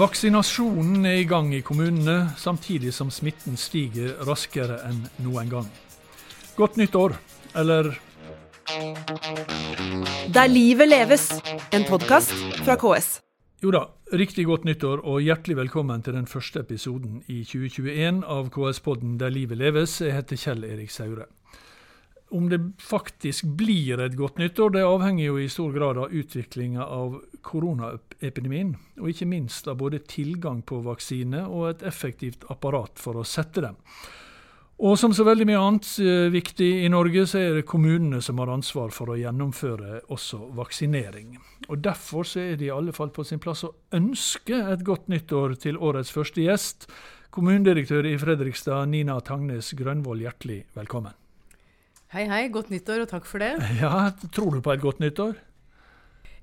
Vaksinasjonen er i gang i kommunene, samtidig som smitten stiger raskere enn noen gang. Godt nytt år, eller Der livet leves, en podkast fra KS. Jo da, riktig godt nyttår og hjertelig velkommen til den første episoden i 2021 av KS-podden Der livet leves. Jeg heter Kjell Erik Saure. Om det faktisk blir et godt nyttår, det avhenger jo i stor grad av utviklinga av koronaepidemien, og ikke minst av både tilgang på vaksine og et effektivt apparat for å sette dem. Og som så veldig mye annet eh, viktig i Norge, så er det kommunene som har ansvar for å gjennomføre også vaksinering. Og Derfor så er det i alle fall på sin plass å ønske et godt nyttår til årets første gjest. Kommunedirektør i Fredrikstad, Nina Tangnes Grønvoll, hjertelig velkommen. Hei, hei. Godt nyttår, og takk for det. Ja, Tror du på et godt nyttår?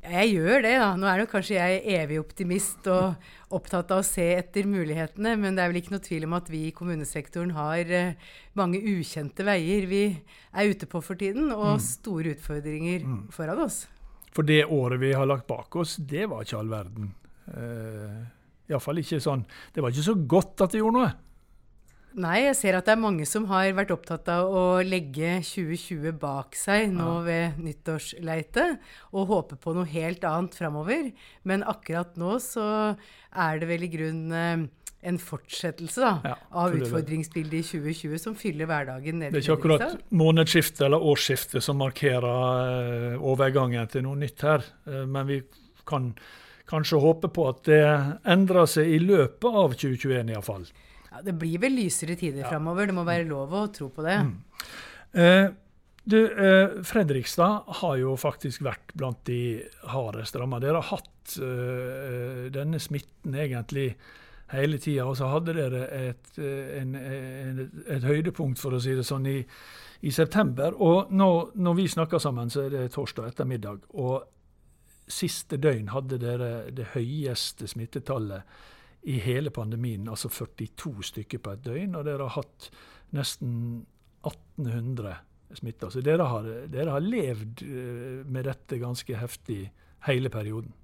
Jeg gjør det, da. Nå er nok kanskje jeg evig optimist og opptatt av å se etter mulighetene, men det er vel ikke noe tvil om at vi i kommunesektoren har eh, mange ukjente veier vi er ute på for tiden, og mm. store utfordringer mm. foran oss. For det året vi har lagt bak oss, det var ikke all verden. Uh, Iallfall ikke sånn Det var ikke så godt at det gjorde noe. Nei, jeg ser at det er mange som har vært opptatt av å legge 2020 bak seg nå ja. ved nyttårsleite, og håpe på noe helt annet framover. Men akkurat nå så er det vel i grunnen eh, en fortsettelse da, ja, av utfordringsbildet i 2020 som fyller hverdagen. Det er ikke akkurat månedsskiftet eller årsskiftet som markerer uh, overgangen til noe nytt her, uh, men vi kan kanskje håpe på at det endrer seg i løpet av 2021 iallfall. Ja, det blir vel lysere tider ja. framover. Det må være lov å tro på det. Mm. Eh, du, eh, Fredrikstad har jo faktisk vært blant de hardest ramma. Dere har hatt eh, denne smitten egentlig hele tida. Og så hadde dere et, eh, en, en, et, høydepunkt, for å si det sånn, i, i september. Og nå, når vi snakker sammen, så er det torsdag ettermiddag. Og siste døgn hadde dere det høyeste smittetallet i hele pandemien, altså 42 stykker på et døgn. Og dere har hatt nesten 1800 smitta. Så dere har, dere har levd eh, med dette ganske heftig hele perioden.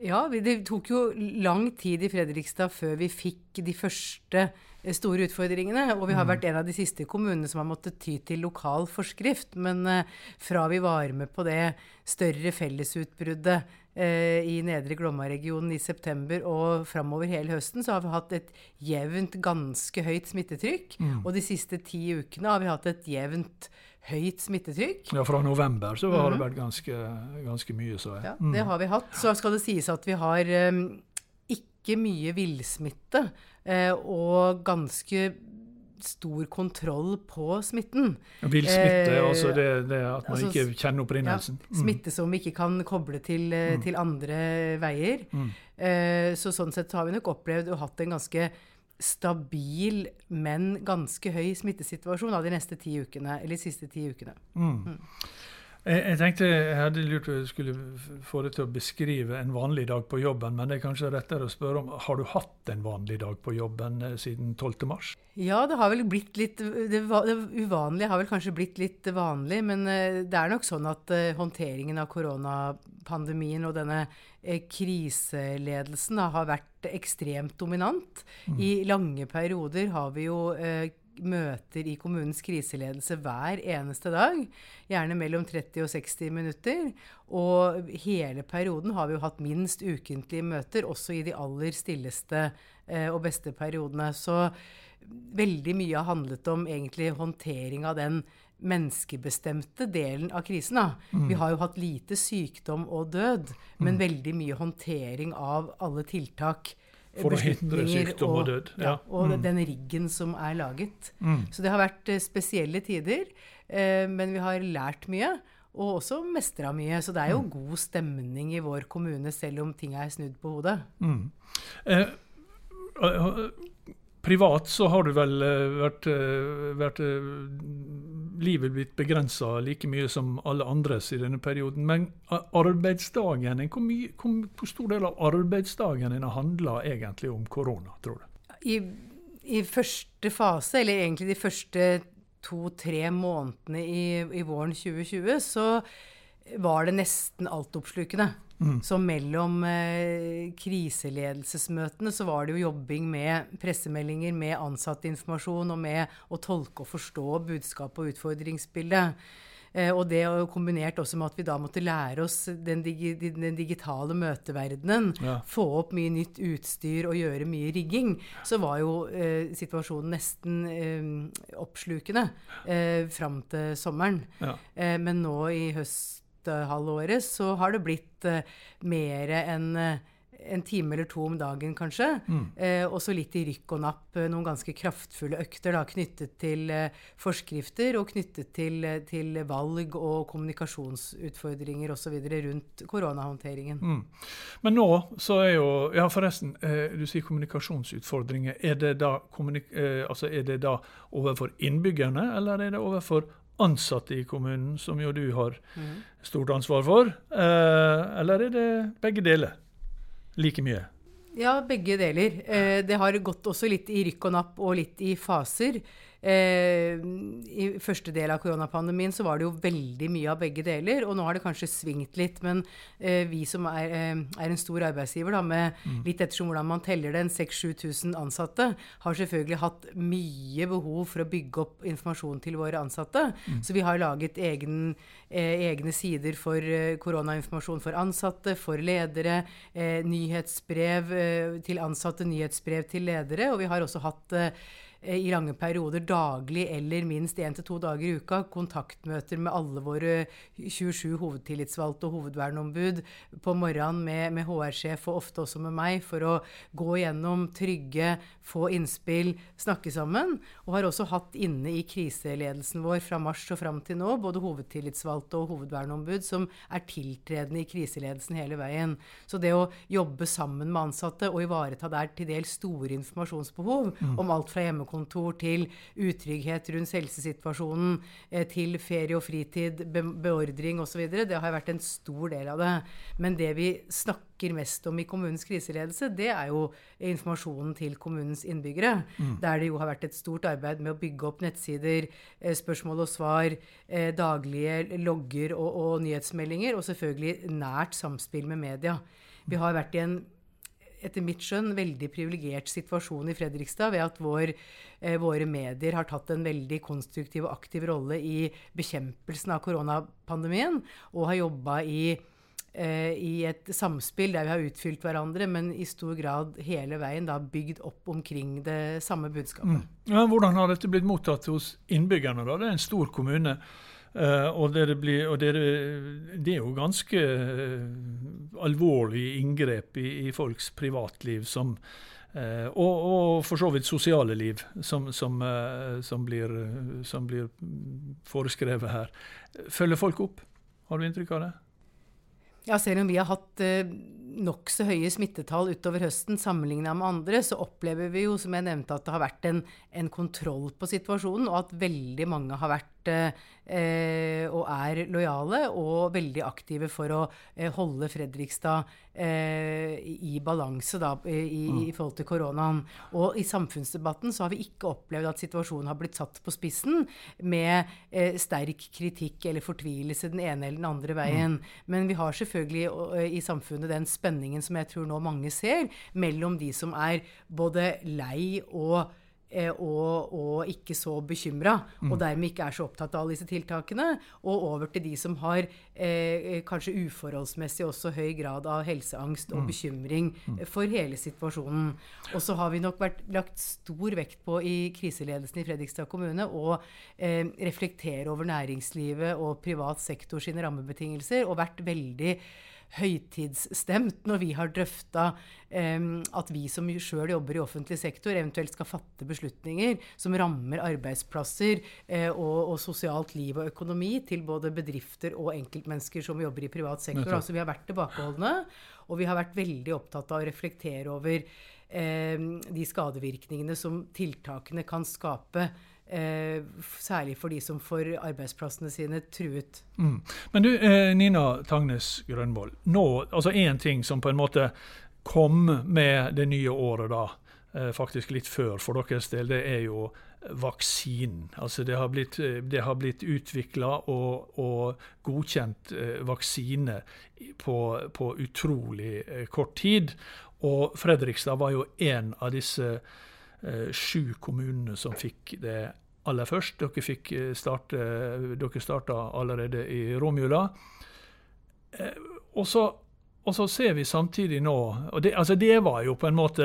Ja, det tok jo lang tid i Fredrikstad før vi fikk de første eh, store utfordringene. Og vi har mm. vært en av de siste kommunene som har måttet ty til lokal forskrift. Men uh, fra vi var med på det større fellesutbruddet i Nedre Glomma-regionen i september og framover hele høsten, så har vi hatt et jevnt ganske høyt smittetrykk. Mm. Og de siste ti ukene har vi hatt et jevnt høyt smittetrykk. Ja, fra november så har mm. det mhm. vært ganske, ganske mye, så jeg. Ja, mm. det har vi hatt. Så skal det sies at vi har um, ikke mye villsmitte uh, og ganske stor kontroll på smitten. Villsmitte, eh, altså det, det, at man altså, ikke kjenner opprinnelsen. Ja, mm. smitte som vi ikke kan koble til, mm. til andre veier. Uh, så sånn sett har vi nok opplevd og hatt en ganske stabil, men ganske høy smittesituasjon da, de neste ti ukene, eller de siste ti ukene. Mm. Jeg, jeg, tenkte jeg hadde lurt på skulle få deg til å beskrive en vanlig dag på jobben, men det er kanskje rettere å spørre om har du hatt en vanlig dag på jobben eh, siden 12.3? Ja, det har vel blitt litt det, det, uvanlige har vel kanskje blitt litt vanlig, men eh, det er nok sånn at uh, håndteringen av koronapandemien og denne kriseledelsen har vært ekstremt dominant. Mm. I lange perioder har vi jo møter i kommunens kriseledelse hver eneste dag. Gjerne mellom 30 og 60 minutter. Og hele perioden har vi jo hatt minst ukentlige møter, også i de aller stilleste eh, og beste periodene. Så veldig mye har handlet om egentlig håndtering av den menneskebestemte delen av krisen. Mm. Vi har jo hatt lite sykdom og død, men mm. veldig mye håndtering av alle tiltak for å hindre sykdom og, død. Ja, og mm. den riggen som er laget. Mm. Så det har vært uh, spesielle tider, eh, men vi har lært mye. Og også mestra mye. Så det er jo mm. god stemning i vår kommune, selv om ting er snudd på hodet. Mm. Eh, Privat så har du vel eh, vært, eh, vært eh, Livet blitt begrensa like mye som alle andres i denne perioden. Men arbeidsdagen hvor, hvor, hvor, stor del av arbeidsdagen din handla egentlig om korona, tror du? I, I, første fase, eller egentlig de første to-tre månedene i, i, våren 2020, så var det nesten altoppslukende. Mm. Så mellom eh, kriseledelsesmøtene så var det jo jobbing med pressemeldinger, med ansatteinformasjon og med å tolke og forstå budskapet og utfordringsbildet. Eh, og det kombinert også med at vi da måtte lære oss den, digi, den digitale møteverdenen, ja. få opp mye nytt utstyr og gjøre mye rigging, så var jo eh, situasjonen nesten eh, oppslukende eh, fram til sommeren. Ja. Eh, men nå i høsthalvåret så har det blitt uh, mer enn eh, en time eller to om dagen, kanskje. Mm. Eh, og så litt i rykk og napp, eh, noen ganske kraftfulle økter da, knyttet til eh, forskrifter og knyttet til, eh, til, valg og kommunikasjonsutfordringer osv. rundt koronahåndteringen. Mm. Men nå så er jo Ja, forresten, eh, du sier kommunikasjonsutfordringer. Er det, da, kommunik eh, altså er det da overfor innbyggerne, eller er det overfor ansatte i kommunen, som jo du har mm. stort ansvar for? eller er det begge deler? like mye? Ja, begge deler. Eh, det har gått også litt i rykk og napp og litt i faser. Eh, I første del av koronapandemien så var det jo veldig mye av begge deler. Og nå har det kanskje svingt litt. Men eh, vi som er, eh, er, en stor arbeidsgiver, da, med mm. litt ettersom hvordan man teller den, 6000-7000 ansatte, har selvfølgelig hatt mye behov for å bygge opp informasjon til våre ansatte. Mm. Så vi har laget egen, eh, egne sider for eh, koronainformasjon for ansatte, for ledere, eh, nyhetsbrev til ansatte, nyhetsbrev til ledere. Og vi har også hatt i lange perioder daglig eller minst én til to dager i uka kontaktmøter med alle våre 27 hovedtillitsvalgte og hovedvernombud på morgenen med, med HR-sjef og ofte også med meg for å gå gjennom, trygge, få innspill, snakke sammen. Og har også hatt inne i kriseledelsen vår fra mars og fram til nå både hovedtillitsvalgte og hovedvernombud som er tiltredende i kriseledelsen hele veien. Så det å jobbe sammen med ansatte og ivareta der til dels store informasjonsbehov mm. om alt fra hjemmekontor hjemmekontor, til utrygghet rundt helsesituasjonen, eh, til ferie og fritid, beordring osv. Det har vært en stor del av det. Men det vi snakker mest om i kommunens kriseledelse, det er jo informasjonen til kommunens innbyggere. Mm. Der det jo har vært et stort arbeid med å bygge opp nettsider, eh, spørsmål og svar, eh, daglige logger og, og nyhetsmeldinger, og selvfølgelig nært samspill med media. Vi har vært i en etter mitt skjønn veldig privilegert situasjon i Fredrikstad ved at vår, eh, våre medier har tatt en veldig konstruktiv og aktiv rolle i bekjempelsen av koronapandemien, og har jobba i, eh, i et samspill der vi har utfylt hverandre, men i stor grad hele veien da bygd opp omkring det samme budskapet. Mm. Ja, hvordan har dette blitt mottatt hos innbyggerne? da? Det er en stor kommune. Uh, og, det, blir, og det, det, er jo ganske uh, alvorlige inngrep i, i, folks privatliv som, uh, og, og, for så vidt sosiale liv som, som, som, blir, som blir foreskrevet her. Følger folk opp? Har du inntrykk av det? Ja, selv om vi har hatt eh, nokså høye smittetall utover høsten sammenligna med andre, så opplever vi jo, som jeg nevnte, at det har vært en, en kontroll på situasjonen, og at veldig mange har vært eh, og er lojale og veldig aktive for å eh, holde Fredrikstad eh, i balanse da, i, mm. i, forhold til koronaen. Og i samfunnsdebatten så har vi ikke opplevd at situasjonen har blitt satt på spissen med eh, sterk kritikk eller fortvilelse den ene eller den andre veien. Mm. Men vi har selvfølgelig eh, i samfunnet den spenningen som jeg tror nå mange ser, mellom de som er både lei og Eh, og, og, ikke så bekymra, mm. og dermed ikke er så opptatt av alle disse tiltakene. Og over til de som har eh, kanskje uforholdsmessig også høy grad av helseangst og mm. bekymring mm. for hele situasjonen. Og så har vi nok vært, lagt stor vekt på i kriseledelsen i Fredrikstad kommune å eh, reflektere over næringslivet og privat sektor sine rammebetingelser, og vært veldig høytidsstemt når vi har drøfta um, at vi som sjøl jobber i offentlig sektor, eventuelt skal fatte beslutninger som rammer arbeidsplasser uh, og, og, sosialt liv og økonomi til både bedrifter og enkeltmennesker som jobber i privat sektor. Altså Vi har vært tilbakeholdne, og vi har vært veldig opptatt av å reflektere over um, de skadevirkningene som tiltakene kan skape Eh, særlig for de som får arbeidsplassene sine truet. Mm. Men du, eh, Nina Tangnes Grønvoll. Nå, altså Én ting som på en måte kom med det nye året, da, eh, faktisk litt før for deres del, det er jo vaksinen. Altså det har blitt, det blitt utvikla og, og, godkjent vaksine på, på, utrolig kort tid. Og Fredrikstad var jo en av disse sju kommunene som fikk det aller først. Dere, fikk eh, starte, dere starta allerede i romjula. Eh, og så ser vi samtidig nå og det, altså det var jo på en måte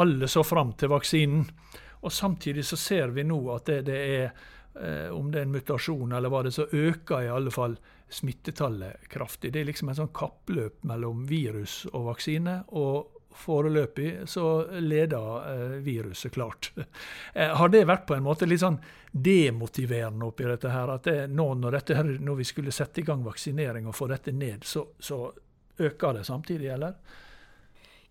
Alle så fram til vaksinen. Og samtidig så ser vi nå at det, det er eh, Om det er en mutasjon eller hva det så øker i alle fall smittetallet kraftig. Det er liksom en sånn kappløp mellom virus og vaksine. og Foreløpig så leder eh, viruset klart. Eh, har det vært på en måte litt sånn demotiverende oppi dette her? At det, nå når, dette når vi skulle sette i gang vaksinering og få dette ned, så, så øker det samtidig, eller?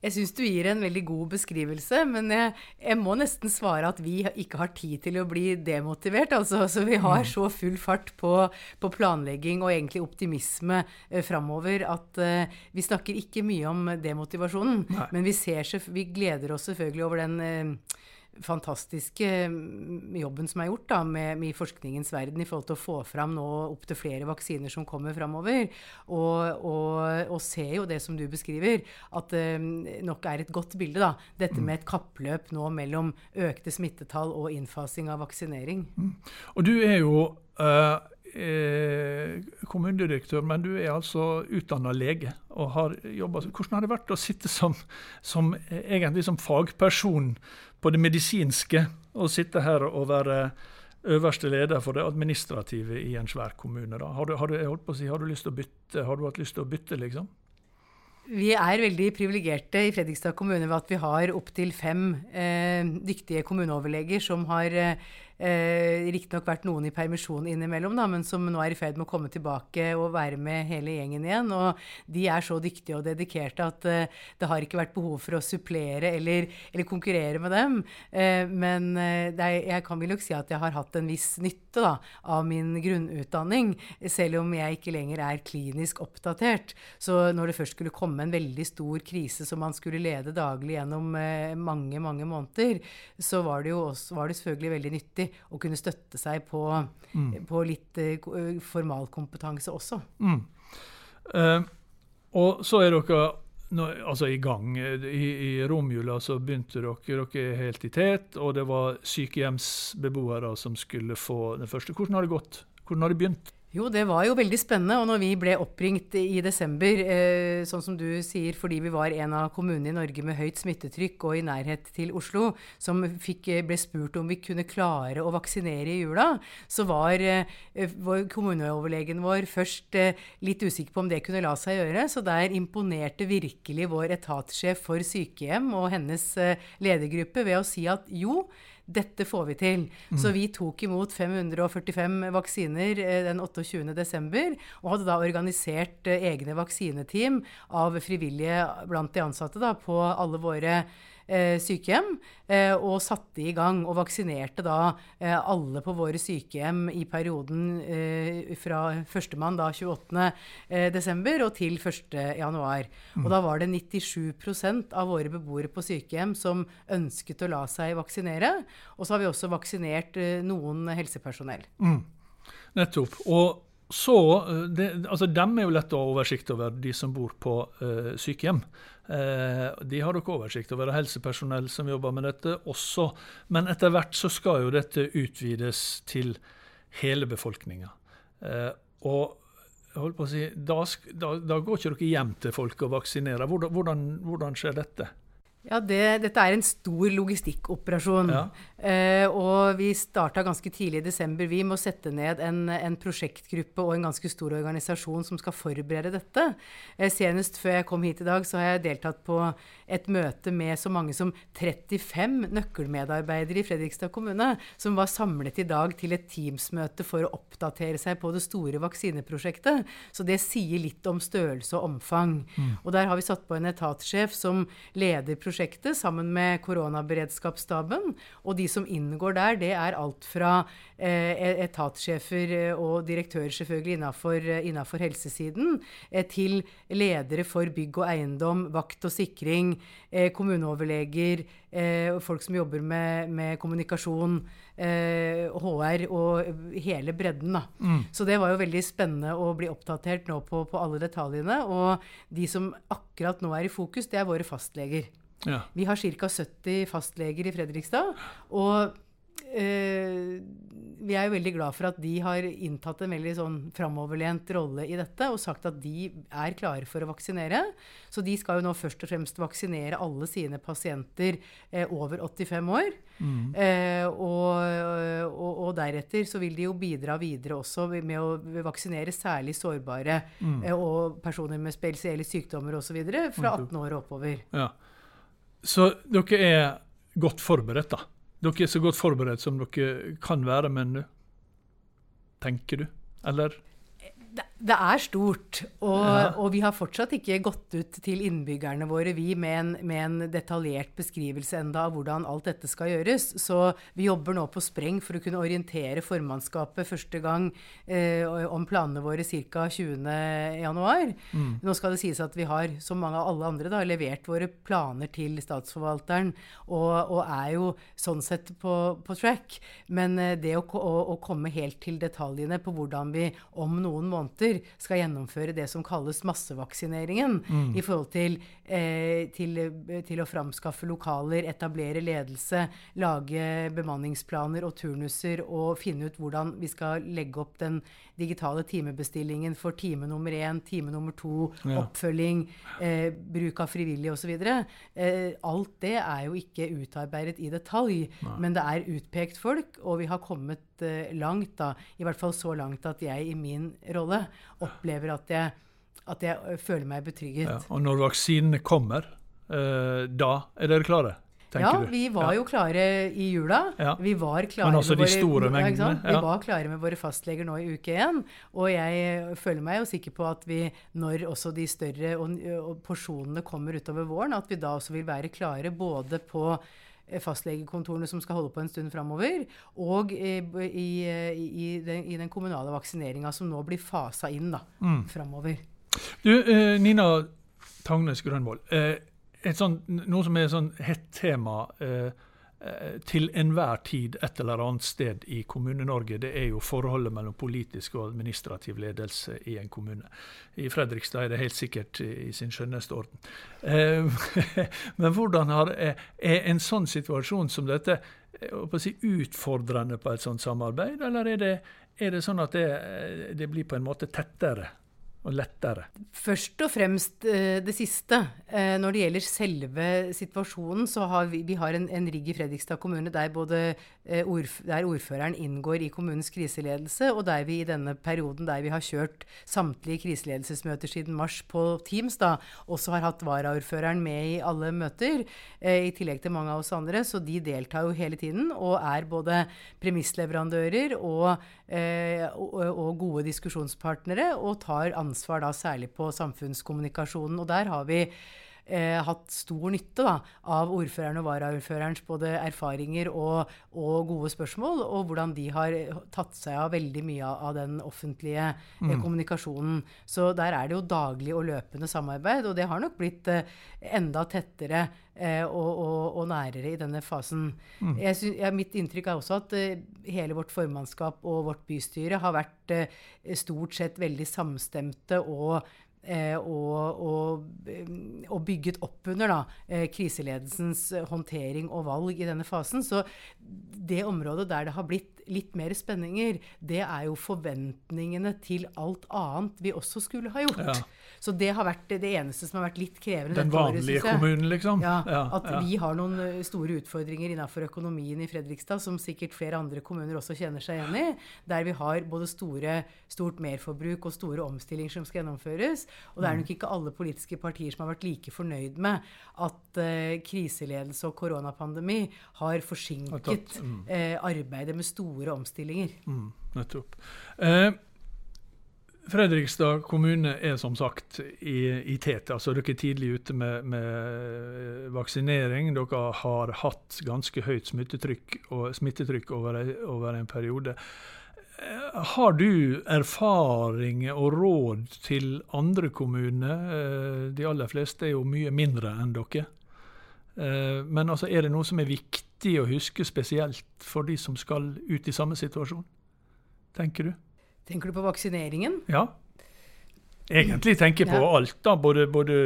Jeg syns du gir en veldig god beskrivelse, men jeg, jeg, må nesten svare at vi ikke har tid til å bli demotivert. Altså, så vi har mm. så full fart på, på planlegging og egentlig optimisme eh, framover at eh, vi snakker ikke mye om demotivasjonen. Nei. Men vi, ser, vi, gleder oss selvfølgelig over den eh, fantastiske mm, jobben som er gjort da, med, med, forskningens verden i forhold til å få fram nå opptil flere vaksiner som kommer framover. Og, og, og ser jo det som du beskriver, at det um, nok er et godt bilde. da, Dette mm. med et kappløp nå mellom økte smittetall og innfasing av vaksinering. Mm. Og du er jo uh, eh, kommunedirektør, men du er altså utdanna lege og har jobba Hvordan har det vært å sitte som, som, egentlig som fagperson på det medisinske, og sitte her og være øverste leder for det administrative i en svær kommune? da? Har du, har du, si, har du lyst til å bytte? Har du hatt lyst til å bytte, liksom? Vi er veldig privilegerte i Fredrikstad kommune ved at vi har opptil fem eh, dyktige kommuneoverleger som har eh, Eh, Riktignok vært noen i permisjon innimellom, da, men som nå er i ferd med å komme tilbake og være med hele gjengen igjen. Og de er så dyktige og dedikerte at eh, det har ikke vært behov for å supplere eller, eller konkurrere med dem. Eh, men eh, er, jeg kan vel nok si at jeg har hatt en viss nytte da, av min grunnutdanning, selv om jeg ikke lenger er klinisk oppdatert. Så når det først skulle komme en veldig stor krise som man skulle lede daglig gjennom eh, mange, mange måneder, så var det jo også, var det selvfølgelig veldig nyttig å kunne støtte seg på, mm. på litt uh, formalkompetanse også. Mm. Uh, og så er dere nå, altså i gang. I, i romjula så begynte dere, dere er helt i tet, og det var sykehjemsbeboere som skulle få den første. Hvordan har det gått? Hvordan har det begynt? Jo, det var jo veldig spennende. Og når vi ble oppringt i desember, eh, sånn som du sier, fordi vi var en av kommunene i Norge med høyt smittetrykk og i nærhet til Oslo, som fikk, eh, ble spurt om vi kunne klare å vaksinere i jula, så var eh, kommuneoverlegen vår først eh, litt usikker på om det kunne la seg gjøre. Så der imponerte virkelig vår etatssjef for sykehjem og hennes eh, ledergruppe ved å si at jo, dette får vi til. Mm. Så vi tok imot 545 vaksiner eh, den 28. desember, og hadde da organisert eh, egne vaksineteam av frivillige blant de ansatte da, på alle våre sykehjem. Eh, og satte i gang og vaksinerte da eh, alle på våre sykehjem i perioden eh, fra førstemann da 28. Eh, desember og til 1. januar. Mm. Og da var det 97% av våre beboere på sykehjem som ønsket å la seg vaksinere. Og så har vi også vaksinert eh, noen helsepersonell. Mm. Nettopp. Og så, det, altså Dem er jo lett å ha oversikt over, de som bor på uh, sykehjem. Uh, de har dere oversikt over, helsepersonell som jobber med dette også. Men etter hvert så skal jo dette utvides til hele befolkninga. Uh, og på å si, da, da, da, går ikke dere hjem til folk og vaksinerer. Hvordan, hvordan, hvordan skjer dette? Ja, det, Dette er en stor logistikkoperasjon. Ja. Eh, og vi starta ganske tidlig i desember vi med å sette ned en, en, prosjektgruppe og en ganske stor organisasjon som skal forberede dette. Eh, senest før jeg kom hit i dag, så har jeg deltatt på et møte med så mange som 35 nøkkelmedarbeidere i Fredrikstad kommune, som var samlet i dag til et Teams-møte for å oppdatere seg på det store vaksineprosjektet. Så det sier litt om størrelse og omfang. Mm. Og der har vi satt på en etatssjef som leder prosjektet prosjektet sammen med koronaberedskapsstaben. Og de som inngår der, det er alt fra eh, etatssjefer og direktører selvfølgelig innenfor helsesiden, eh, til ledere for bygg og eiendom, vakt og sikring, eh, kommuneoverleger, eh, folk som jobber med, med kommunikasjon. HR eh, og hele bredden. Da. Mm. Så det var jo veldig spennende å bli oppdatert nå på, på, alle detaljene. Og de som akkurat nå er i fokus, det er våre fastleger. Ja. Vi har ca. 70 fastleger i Fredrikstad. Og eh, vi er jo veldig glad for at de har inntatt en veldig sånn framoverlent rolle i dette og sagt at de er klare for å vaksinere. Så de skal jo nå først og fremst vaksinere alle sine pasienter eh, over 85 år. Mm. Eh, og, og, og, deretter så vil de jo bidra videre også med å vaksinere særlig sårbare mm. eh, og personer med spesielle sykdommer osv. fra 18 år og oppover. Ja. Så dere er godt forberedt, da? Dere er så godt forberedt som dere kan være men tenker du? Eller? det er stort. Og, ja. og, vi har fortsatt ikke gått ut til innbyggerne våre vi med en, med en, detaljert beskrivelse enda av hvordan alt dette skal gjøres. Så vi jobber nå på spreng for å kunne orientere formannskapet første gang eh, om planene våre ca. 20.1. Mm. Nå skal det sies at vi har, som mange av alle andre, da, levert våre planer til statsforvalteren og, og er jo sånn sett på, på track. Men eh, det å, å, å komme helt til detaljene på hvordan vi om noen måneder måneder skal gjennomføre det som kalles massevaksineringen. Mm. I forhold til, eh, til, til, å framskaffe lokaler, etablere ledelse, lage bemanningsplaner og turnuser og finne ut hvordan vi skal legge opp den digitale timebestillingen for time nummer én, time nummer to, ja. oppfølging, eh, bruk av frivillige osv. Eh, alt det er jo ikke utarbeidet i detalj, Nei. men det er utpekt folk, og vi har kommet eh, langt, da. I hvert fall så langt at jeg i min rolle opplever at jeg, at jeg øh, føler meg betrygget. Ja, og når vaksinene kommer, eh, da er dere klare? Ja, vi var ja. jo klare i jula. Ja. Vi var klare Men også de våre, mengdene? Vi var klare med våre fastleger nå i uke én. Og jeg føler meg jo sikker på at vi, når også de større og, og porsjonene kommer utover våren, at vi da også vil være klare både på fastlegekontorene som skal holde på en stund framover, og i, i, i, den, i, den, kommunale vaksineringa som nå blir fasa inn da, mm. framover. Du, eh, Nina Tangnes Grønvold. Eh, sånt, noe som er et sånn hett tema eh, Eh, til enhver tid et eller annet sted i Kommune-Norge, det er jo forholdet mellom politisk og administrativ ledelse i en kommune. I Fredrikstad er det helt sikkert i sin skjønneste orden. Eh, men hvordan har, er en sånn situasjon som dette eh, si, utfordrende på et sånt samarbeid, eller er det, er det sånn at det, det blir på en måte tettere? Og lettere? Først og fremst eh, det siste. Eh, når det gjelder selve situasjonen, så har vi, vi har en, en, rigg i Fredrikstad kommune der, både, eh, der ordføreren inngår i kommunens kriseledelse, og der vi i denne perioden der vi har kjørt samtlige kriseledelsesmøter siden mars på Teams, da, også har hatt varaordføreren med i alle møter, i tillegg til mange av oss andre. Så de deltar jo hele tiden og er både premissleverandører og, og, og gode diskusjonspartnere og tar ansvar ansvar da særlig på samfunnskommunikasjonen. Og der har vi eh, hatt stor nytte da, av ordføreren og varaordførerens både erfaringer og, og, gode spørsmål, og hvordan de har tatt seg av veldig mye av den offentlige eh, mm. kommunikasjonen. Så der er det jo daglig og løpende samarbeid, og det har nok blitt eh, enda tettere eh, og, og, og, nærere i denne fasen. Mm. Synes, ja, mitt inntrykk er også at uh, hele vårt formannskap og vårt bystyre har vært uh, stort sett veldig samstemte og og, og, eh, og, bygget opp under da, eh, kriseledelsens håndtering og valg i denne fasen. Så det området der det har blitt litt mer spenninger, det er jo forventningene til alt annet vi også skulle ha gjort. Ja. Så det har vært det eneste som har vært litt krevende. Den vanlige året, kommunen, liksom? Ja, ja At ja. vi har noen eh, store utfordringer innenfor økonomien i Fredrikstad, som sikkert flere andre kommuner også kjenner seg igjen i. Der vi har både store, stort merforbruk og store omstillinger som skal gjennomføres. Og det er mm. nok ikke alle politiske partier som har vært like fornøyd med at uh, kriseledelse og koronapandemi har forsinket uh, arbeidet med store omstillinger. Mm, nettopp. Eh, Fredrikstad kommune er som sagt i, i tet. altså Dere er tidlig ute med, med, vaksinering. Dere har hatt ganske høyt smittetrykk, smittetrykk over, over, en periode. Har du erfaring og råd til andre kommuner? De aller fleste er jo mye mindre enn dere. Men altså, er det noe som er viktig å huske spesielt for de som skal ut i samme situasjon? Tenker du? Tenker du på vaksineringen? Ja. Egentlig tenker jeg på ja. alt, da. Både, både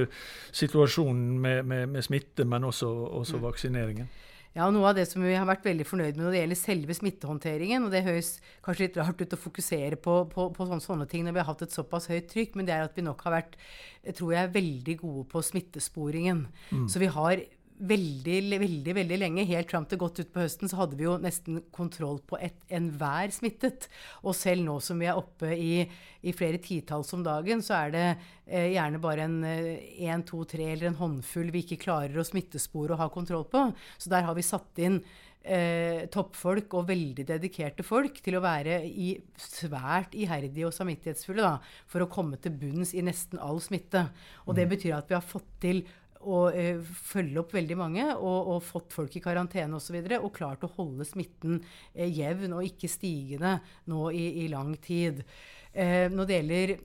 situasjonen med, med, med, smitte, men også, også mm. vaksineringen. Ja, Noe av det som vi har vært veldig fornøyd med når det gjelder selve smittehåndteringen, og det høres kanskje litt rart ut å fokusere på, på, på sånne, sånne, ting når vi har hatt et såpass høyt trykk, men det er at vi nok har vært tror jeg, veldig gode på smittesporingen. Mm. Så vi har veldig, veldig veldig lenge, helt fram til godt utpå høsten, så hadde vi jo nesten kontroll på enhver smittet. Og selv nå som vi er oppe i, i flere titalls om dagen, så er det eh, gjerne bare en én, eh, to, tre eller en håndfull vi ikke klarer å smittespore og ha kontroll på. Så der har vi satt inn eh, toppfolk og veldig dedikerte folk til å være i, svært iherdige og samvittighetsfulle da, for å komme til bunns i nesten all smitte. Og det mm. betyr at vi har fått til og eh, følge opp veldig mange og, og fått folk i karantene osv. Og, så og klart å holde smitten eh, jevn og ikke stigende nå i, i lang tid. Eh, når det gjelder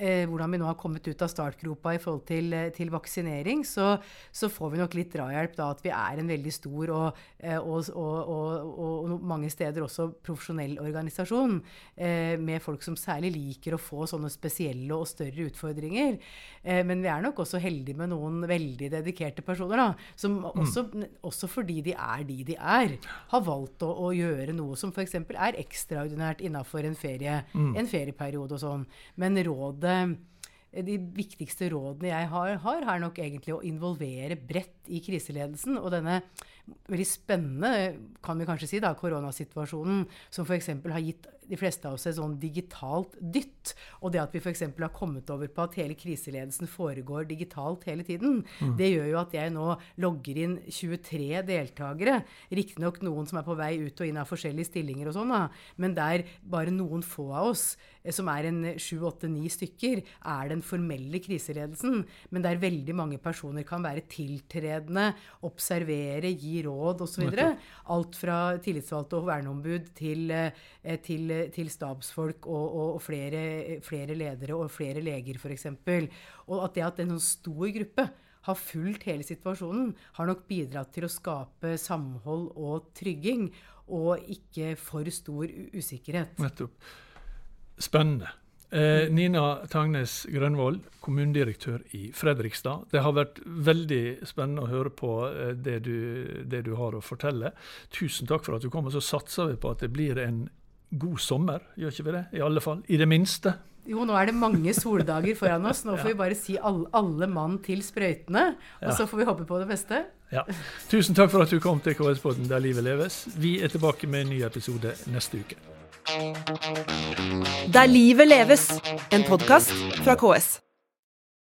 eh, hvordan vi nå har kommet ut av startgropa i forhold til, eh, til vaksinering, så, så, får vi nok litt drahjelp da at vi er en veldig stor og, og, og, og mange steder også profesjonell organisasjon eh, med folk som særlig liker å få sånne spesielle og større utfordringer. Eh, men vi er nok også heldige med noen veldig dedikerte personer, da, som mm. også, mm. også, fordi de er de de er, har valgt å, å gjøre noe som f.eks. er ekstraordinært innafor en, ferie, mm. en ferieperiode og sånn. Men rådet Eh, de viktigste rådene jeg har, har, er nok egentlig å involvere bredt i kriseledelsen. Og denne veldig spennende, kan vi kanskje si, da, koronasituasjonen, som f.eks. har gitt de fleste av oss et sånn digitalt dytt. Og det at vi f.eks. har kommet over på at hele kriseledelsen foregår digitalt hele tiden, mm. det gjør jo at jeg nå logger inn 23 deltakere. Riktignok noen som er på vei ut og inn av forskjellige stillinger og sånn, men der bare noen få av oss, eh, som er en sju, åtte, ni stykker, er den formelle kriseledelsen. Men der veldig mange personer kan være tiltredende, observere, gi råd osv. Alt fra tillitsvalgte og verneombud til, eh, til til stabsfolk og, og, og flere, flere, ledere og flere leger, f.eks. Og at det at en sånn stor gruppe har fulgt hele situasjonen, har nok bidratt til å skape samhold og trygging, og ikke for stor usikkerhet. Nettopp. Spennende. Eh, Nina Tangnes Grønvold, kommunedirektør i Fredrikstad. Det har vært veldig spennende å høre på eh, det, du, det, du, har å fortelle. Tusen takk for at du kom. Og så satser vi på at det blir en god sommer, gjør ikke vi det? I alle fall. I det minste. Jo, nå er det mange soldager foran oss. Nå får ja. vi bare si alle, alle, mann til sprøytene. Og ja. så får vi håpe på det beste. Ja. Tusen takk for at du kom til KS-podden Der livet leves. Vi er tilbake med en ny episode neste uke. Der livet leves, en podkast fra KS.